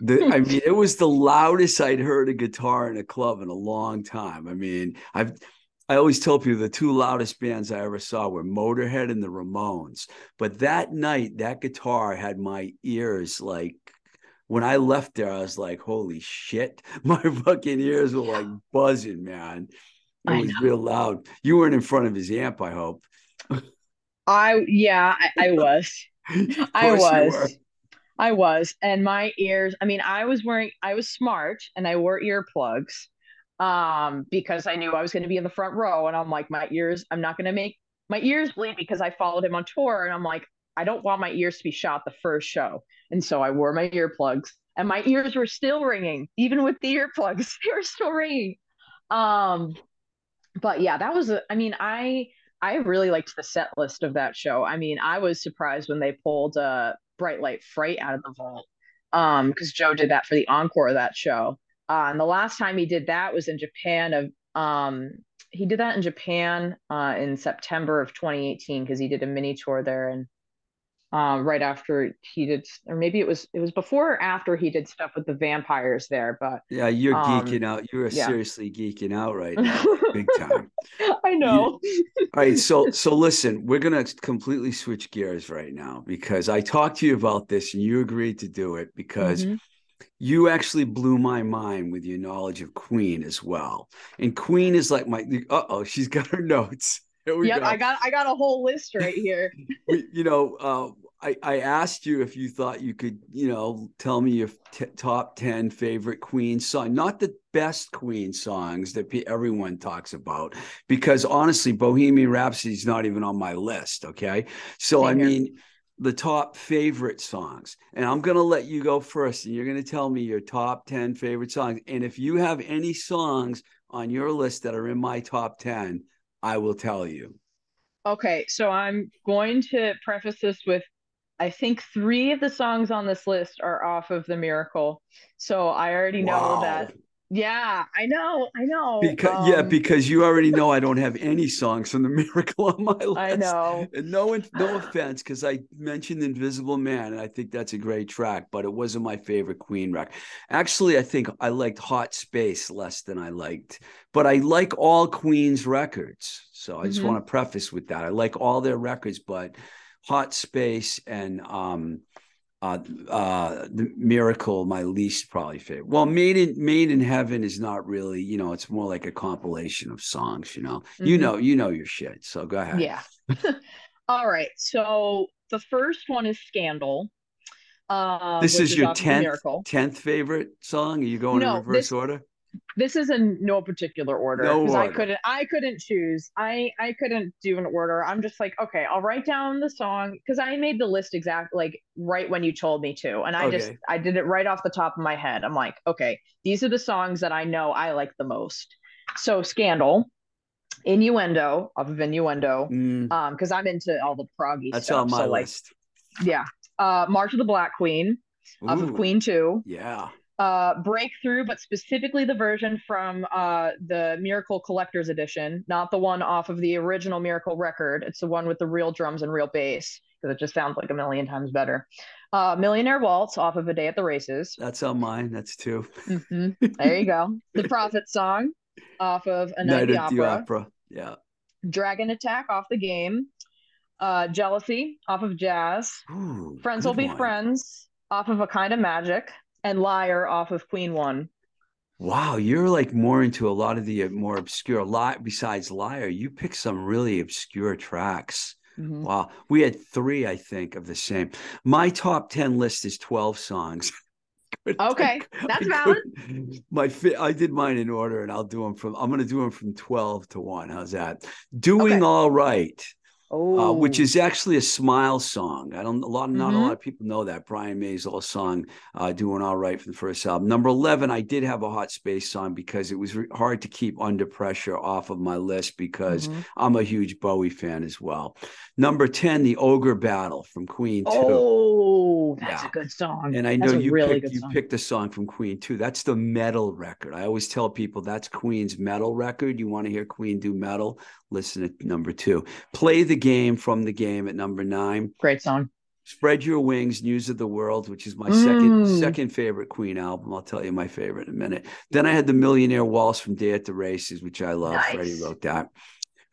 The, I mean, it was the loudest I'd heard a guitar in a club in a long time. I mean, I've I always tell people the two loudest bands I ever saw were Motorhead and the Ramones. But that night, that guitar had my ears like when I left there, I was like, holy shit. My fucking ears were like buzzing, man. It
I
was
know.
real loud. You weren't in front of his amp, I hope.
I yeah, I, I was. I
course you were.
was. I was. And my ears, I mean, I was wearing I was smart and I wore earplugs um because I knew I was going to be in the front row and I'm like my ears I'm not going to make my ears bleed because I followed him on tour and I'm like I don't want my ears to be shot the first show. And so I wore my earplugs and my ears were still ringing even with the earplugs. They were still ringing. Um but yeah, that was a, I mean, I I really liked the set list of that show. I mean, I was surprised when they pulled uh Bright Light Fright out of the vault. Um, because Joe did that for the encore of that show. Uh, and the last time he did that was in Japan of um he did that in Japan uh in September of 2018 because he did a mini tour there and um, right after he did, or maybe it was it was before or after he did stuff with the vampires there. But
yeah, you're
um,
geeking out. You're
yeah.
seriously geeking out right now, big time.
I know.
All right, so so listen, we're gonna completely switch gears right now because I talked to you about this and you agreed to do it because
Mhm.
You actually blew my mind with your knowledge of Queen as well. And Queen is like my uh oh, she's got her notes. Here we
Yep,
go.
I got I got a whole list right here.
we, you know, uh, I, I asked you if you thought you could, you know, tell me your t- top 10 favorite Queen song, not the best Queen songs that pe- everyone talks about, because honestly, Bohemian Rhapsody is not even on my list. Okay. So,
Same
I
here.
The top favorite songs, and I'm going to let you go first, and you're going to tell me your top 10 favorite songs. And if you have any songs on your list that are in my top 10, I will tell you.
Okay, so I'm going to preface this with I think three of the songs on this list are off of The Miracle. So I already know
Wow.
that. Yeah, I know, I know.
Because yeah,
Um,
because you already know I don't have any songs from the Miracle on my list.
I know.
And no, no offense, because I mentioned Invisible Man, and I think that's a great track, but it wasn't my favorite Queen record. Actually, I think I liked Hot Space less than I liked, but I like all Queen's records. So I just
Mhm.
want to preface with that. I like all their records, but Hot Space and um uh uh the Miracle, my least probably favorite. Well, Made in Made in Heaven is not really, you know, it's more like a compilation of songs, you know. You
Mhm.
know, you know your shit. So go ahead.
Yeah. All right. So the first one is Scandal. Um,
This is your
off of The
10th 10th favorite song? Are you going
No,
in reverse
this-
order?
This is in no particular order
No
because I couldn't I couldn't choose. I I couldn't do an order. I'm just like, okay, I'll write down the song because I made the list exact like right when you told me to. And I just I did it right off the top of my head. I'm like, okay, these are the songs that I know I like the most. So Scandal, Innuendo off of Innuendo.
Mm,
Um, because I'm into all the proggy
that's
stuff.
That's on my
so like
list.
yeah. Uh March of the Black Queen off of Queen 2
Yeah.
Uh breakthrough but specifically the version from uh the miracle collectors edition not the one off of the original miracle record it's the one with the real drums and real bass because it just sounds like a million times better uh millionaire waltz off of a day at the races
That's on mine. That's two.
Mhm. there you go the prophet song off of a night, at the opera opera.
Yeah.
dragon attack off the game uh jealousy off of jazz
Ooh,
friends will be
one.
friends off of a kind of magic and liar off of queen one
Wow, you're like more into a lot of the uh, more obscure A lot besides Liar. You picked some really obscure tracks.
Mhm.
Wow. We had three, I think, of the same. My top 10 list is 12 songs.
Okay, that's valid.
My fi- I did mine in order and I'll do them from I'm gonna do them from 12 to 1. How's that? Doing
Okay.
all right.
Oh,
uh, which is actually a smile song. I don't a lot, not a
Mhm.
lot of people know that Brian May's little song, uh, "Doing All Right" from the first album. Number eleven, I did have a Hot Space song because it was re- hard to keep Under Pressure off of my list because
Mhm.
I'm a huge Bowie fan as well. Number ten, the Ogre Battle from Queen Two.
Oh, that's
Yeah.
a good song.
And I know you
really
picked you
song.
picked a song from Queen Two. That's the metal record. I always tell people that's Queen's metal record. You want to hear Queen do metal? Listen to number two. Play the game from the game at number nine.
Great song.
Spread Your Wings, News of the World, which is my second
Mm.
second favorite Queen album. I'll tell you my favorite in a minute. Then I had the Millionaire Waltz from Day at the Races, which I love. Freddie wrote that.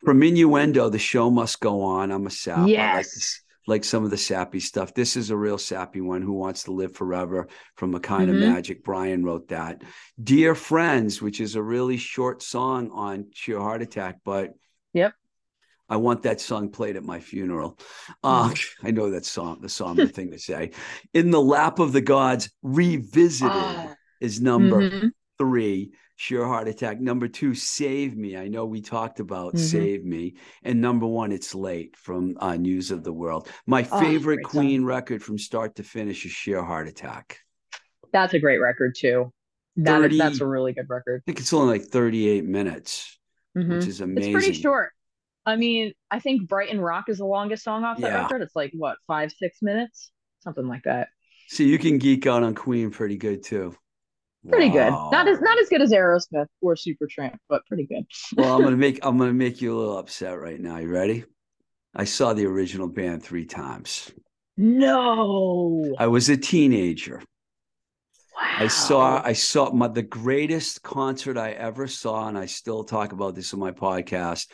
From Innuendo, The Show Must Go On. I'm a sap. I like
Yes.
Like some of the sappy stuff. This is a real sappy one. Who Wants to Live Forever from A Kind
Mhm.
of Magic. Brian wrote that. Dear Friends, which is a really short song on Sheer Heart Attack, but
Yep.
I want that song played at my funeral. Uh, I know that song, the song, the thing to say. In the Lap of the Gods, Revisited
Ah.
is number
Mhm.
three. Sheer Heart Attack. Number two, Save Me. I know we talked about
Mhm.
Save Me. And number one, It's Late from uh, News of the World. My
Ah,
favorite
song.
Queen record from start to finish is Sheer Heart Attack.
That's a great record too. That is,
30
that's a really good record.
I think it's only like 38 minutes,
Mhm.
which is amazing.
It's pretty short. I mean, I think Brighton Rock is the longest song off that
Yeah.
record. It's like what, five, six minutes? Something like that.
So you can geek out on Queen pretty good too.
Pretty good. Not as not as good as Aerosmith or Supertramp, but pretty good.
well, I'm gonna make I'm gonna make you a little upset right now. You ready? I saw the original band three times.
No.
I was a teenager.
Wow.
I saw I saw my the greatest concert I ever saw, and I still talk about this in my podcast.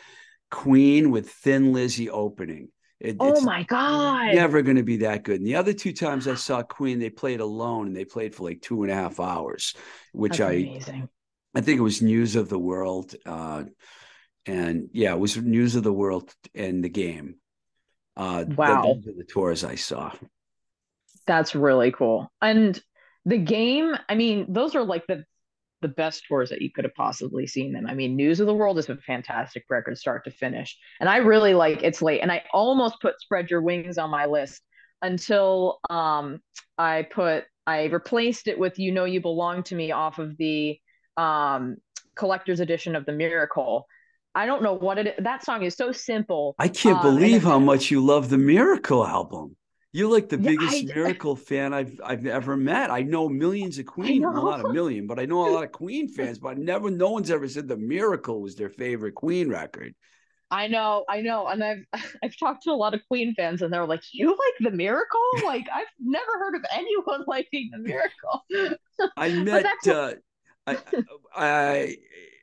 Queen with Thin Lizzy opening.
It, oh my god!
Never going to be that good. And the other two times I saw Queen, they played alone, and they played for like two and a half hours, which
That's
I
amazing.
I think it was News of the World, uh, and yeah, it was News of the World and the game. Uh,
wow,
are the tours I saw.
That's really cool. And the game, I mean, those are like the the best tours that you could have possibly seen them. I mean, News of the World is a fantastic record start to finish. And I really like It's Late. And I almost put Spread Your Wings on my list until um I put I replaced it with You Know You Belong to Me off of the um collector's edition of The Miracle. I don't know what it. That song is so simple.
I can't um, believe how much you love the Miracle album. You're like the yeah, biggest I, Miracle fan I've I've ever met. I know millions of Queen, a million, but I know a lot of Queen fans. But I never, no one's ever said the Miracle was their favorite Queen record.
I know, I know, and I've I've talked to a lot of Queen fans, and they're like, "You like the Miracle? Like I've never heard of anyone liking the Miracle."
I met. uh, I, I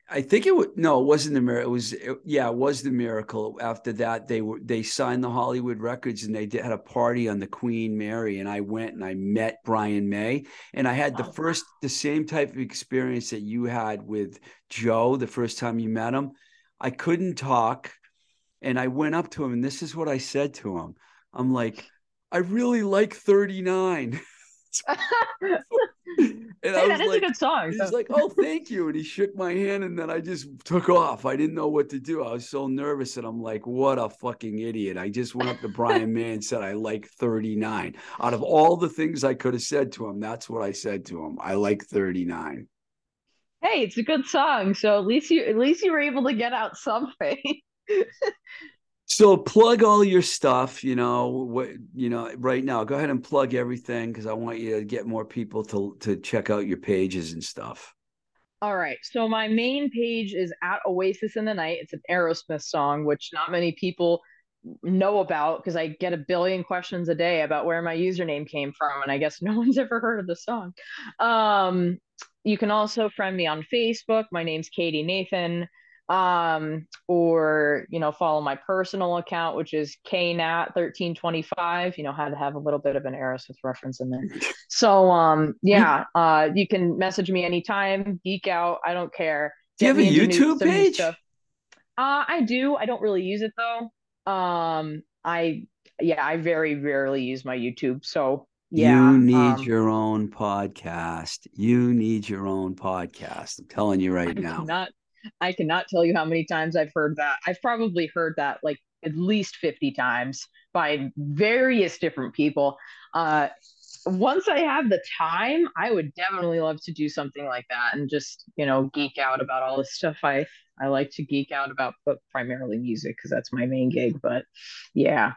I think it was no, it wasn't the miracle. It was it, yeah, it was the miracle. After that, they were they signed the Hollywood Records and they did, had a party on the Queen Mary, and I went and I met Brian May, and I had the first the same type of experience that you had with Joe the first time you met him. I couldn't talk, and I went up to him, and this is what I said to him. I'm like, I really like 39.
and hey, I was that is like, a good song.
He's like, "Oh, thank you," and he shook my hand, and then I just took off. I didn't know what to do. I was so nervous, and I'm like, "What a fucking idiot!" I just went up to Brian May and said, "I like 39." Out of all the things I could have said to him, that's what I said to him. I like 39.
Hey, it's a good song, so at least you at least you were able to get out something.
So plug all your stuff, you know, what you know, right now. Go ahead and plug everything because I want you to get more people to to check out your pages and stuff.
All right. So my main page is at Oasis in the Night. It's an Aerosmith song, which not many people know about because I get a billion questions a day about where my username came from, and I guess no one's ever heard of the song. Um, you can also friend me on Facebook. My name's Katie Nathan um, or you know follow my personal account which is knat1325 you know had to have a little bit of an aerosmith reference in there. So um yeah uh you can message me anytime geek out i don't care.
Do you have a youtube page?
uh i do i don't really use it though. Um i yeah i very rarely use my youtube so yeah
you need um, your own podcast. You need your own podcast i'm telling you right
I
now.
not I cannot tell you how many times I've heard that. I've probably heard that like at least 50 times by various different people. Uh, once I have the time, I would definitely love to do something like that and just, you know, geek out about all the stuff I I like to geek out about, but primarily music because that's my main gig. But yeah.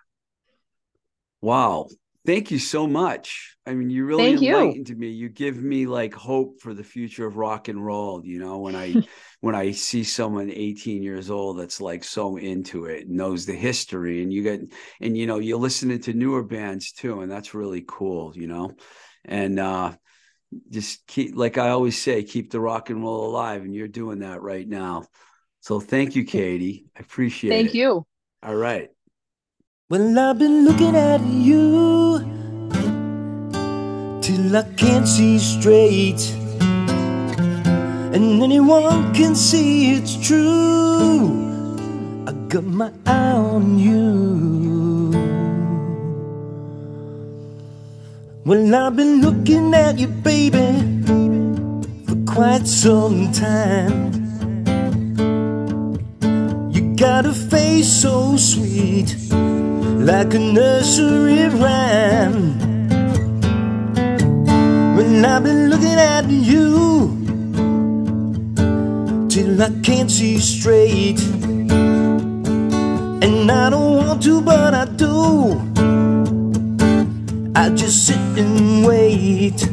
Wow thank you so much. I mean, you really thank enlightened you. me. You give me like hope for the future of rock and roll. You know, when I when I see someone 18 years old that's like so into it, knows the history, and you get and you know you're listening to newer bands too, and that's really cool. You know, and uh just keep like I always say, keep the rock and roll alive, and you're doing that right now. So thank you, Katie. I appreciate
thank
it.
Thank you.
All right.
Well, I've been looking at you till I can't see straight, and anyone can see it's true. I got my eye on you. Well, I've been looking at you, baby, for quite some time. You got a face so sweet like a nursery rhyme. When I've been looking at you till I can't see straight, and I don't want to, but I do. I just sit and wait.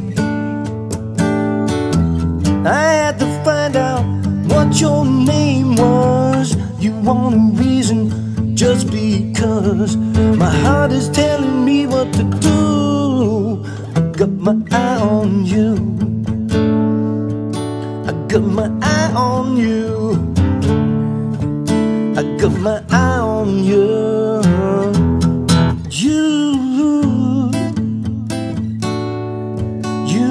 I had to find out what your name was. You want a reason just my heart is telling me what to do. I got my eye on you. I got my eye on you. I got my eye on you. You. You.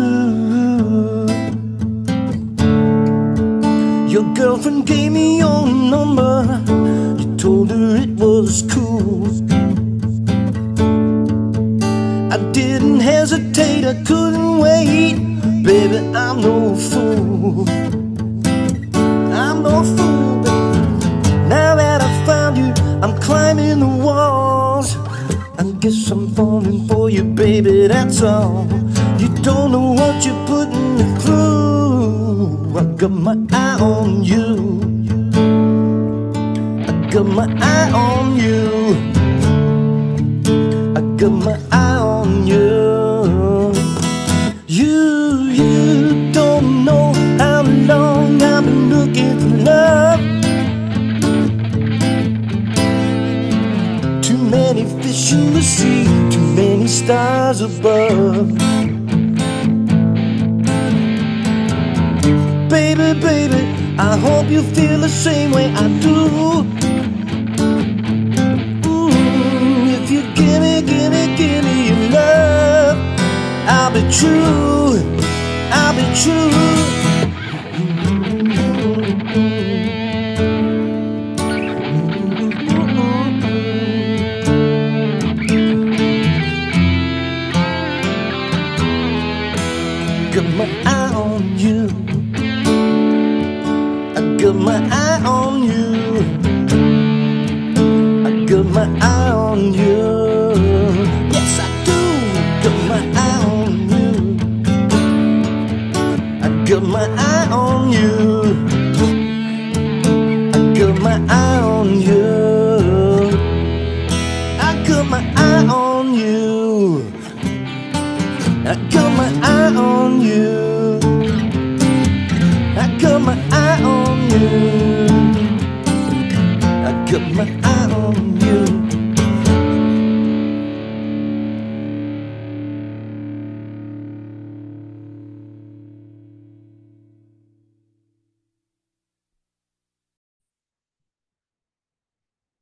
Your girlfriend gave me your number. Told her it was cool. I didn't hesitate, I couldn't wait. Baby, I'm no fool. I'm no fool. baby. Now that I found you, I'm climbing the walls. I guess I'm falling for you, baby, that's all. You don't know what you're putting me through. I got my my eye on you. I got my eye on you. You, you don't know how long I've been looking for love. Too many fish in the sea, too many stars above. Baby, baby, I hope you feel the same way I do. True, I'll be true.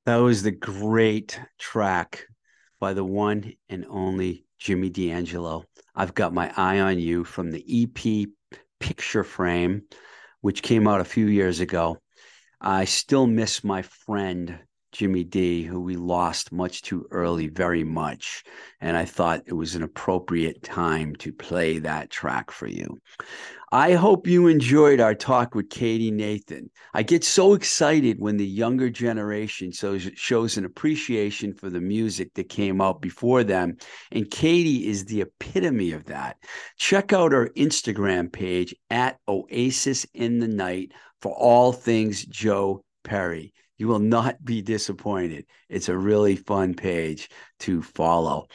That was the great track by the one and only Jimmy D'Angelo. I've got my eye on you from the EP Picture Frame, which came out a few years ago. I still miss my friend Jimmy D, who we lost much too early, very much. And I thought it was an appropriate time to play that track for you. I hope you enjoyed our talk with Katie Nathan. I get so excited when the younger generation shows, an appreciation for the music that came out before them. And Katie is the epitome of that. Check out our Instagram page at Oasis in the Night for all things Joe Perry. You will not be disappointed. It's a really fun page to follow.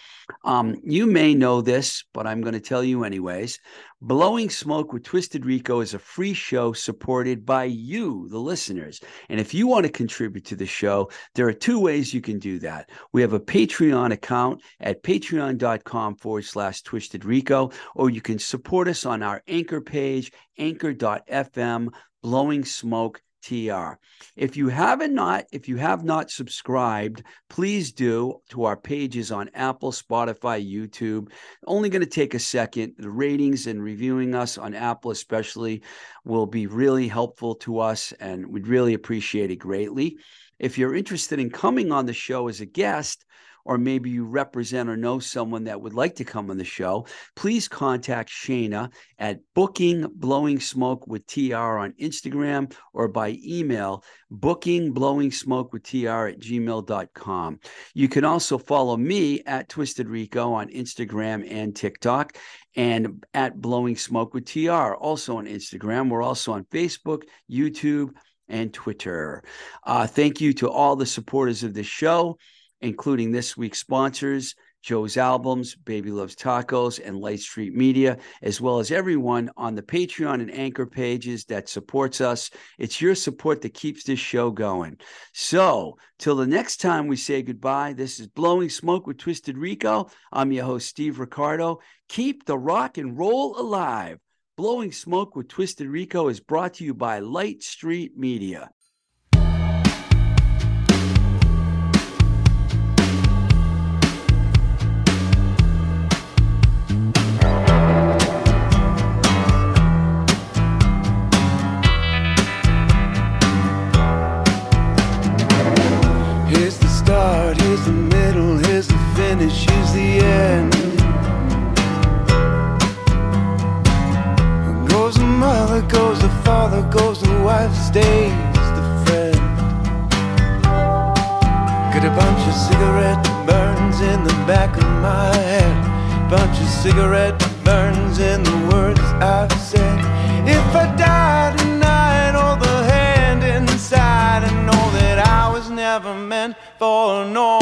Um, you may know this, but I'm going to tell you anyways. Blowing Smoke with Twisted Rico is a free show supported by you, the listeners. And if you want to contribute to the show, there are two ways you can do that. We have a Patreon account at patreon.com forward slash Twisted Rico, or you can support us on our anchor page, anchor.fm, Blowing Smoke TR. If you haven't not, if you have not subscribed, please do to our pages on Apple, Spotify, YouTube. Only going to take a second. The ratings and reviewing us on Apple, especially, will be really helpful to us, and we'd really appreciate it greatly. If you're interested in coming on the show as a guest, or maybe you represent or know someone that would like to come on the show, please contact Shana at booking blowing smoke with TR on Instagram or by email booking blowing smoke with TR at gmail.com. You can also follow me at Twisted Rico on Instagram and TikTok and at blowing smoke with TR also on Instagram. We're also on Facebook, YouTube, and Twitter. Uh, thank you to all the supporters of the show including this week's sponsors Joe's Albums, Baby Loves Tacos, and Light Street Media, as well as everyone on the Patreon and Anchor pages that supports us. It's your support that keeps this show going. So, till the next time we say goodbye, this is Blowing Smoke with Twisted Rico. I'm your host, Steve Ricardo. Keep the rock and roll alive. Blowing Smoke with Twisted Rico is brought to you by Light Street Media.
Father, goes the wife, stays the friend. Got a bunch of cigarette burns in the back of my head. Bunch of cigarette burns in the words I've said. If I die tonight, hold the hand inside and know that I was never meant for no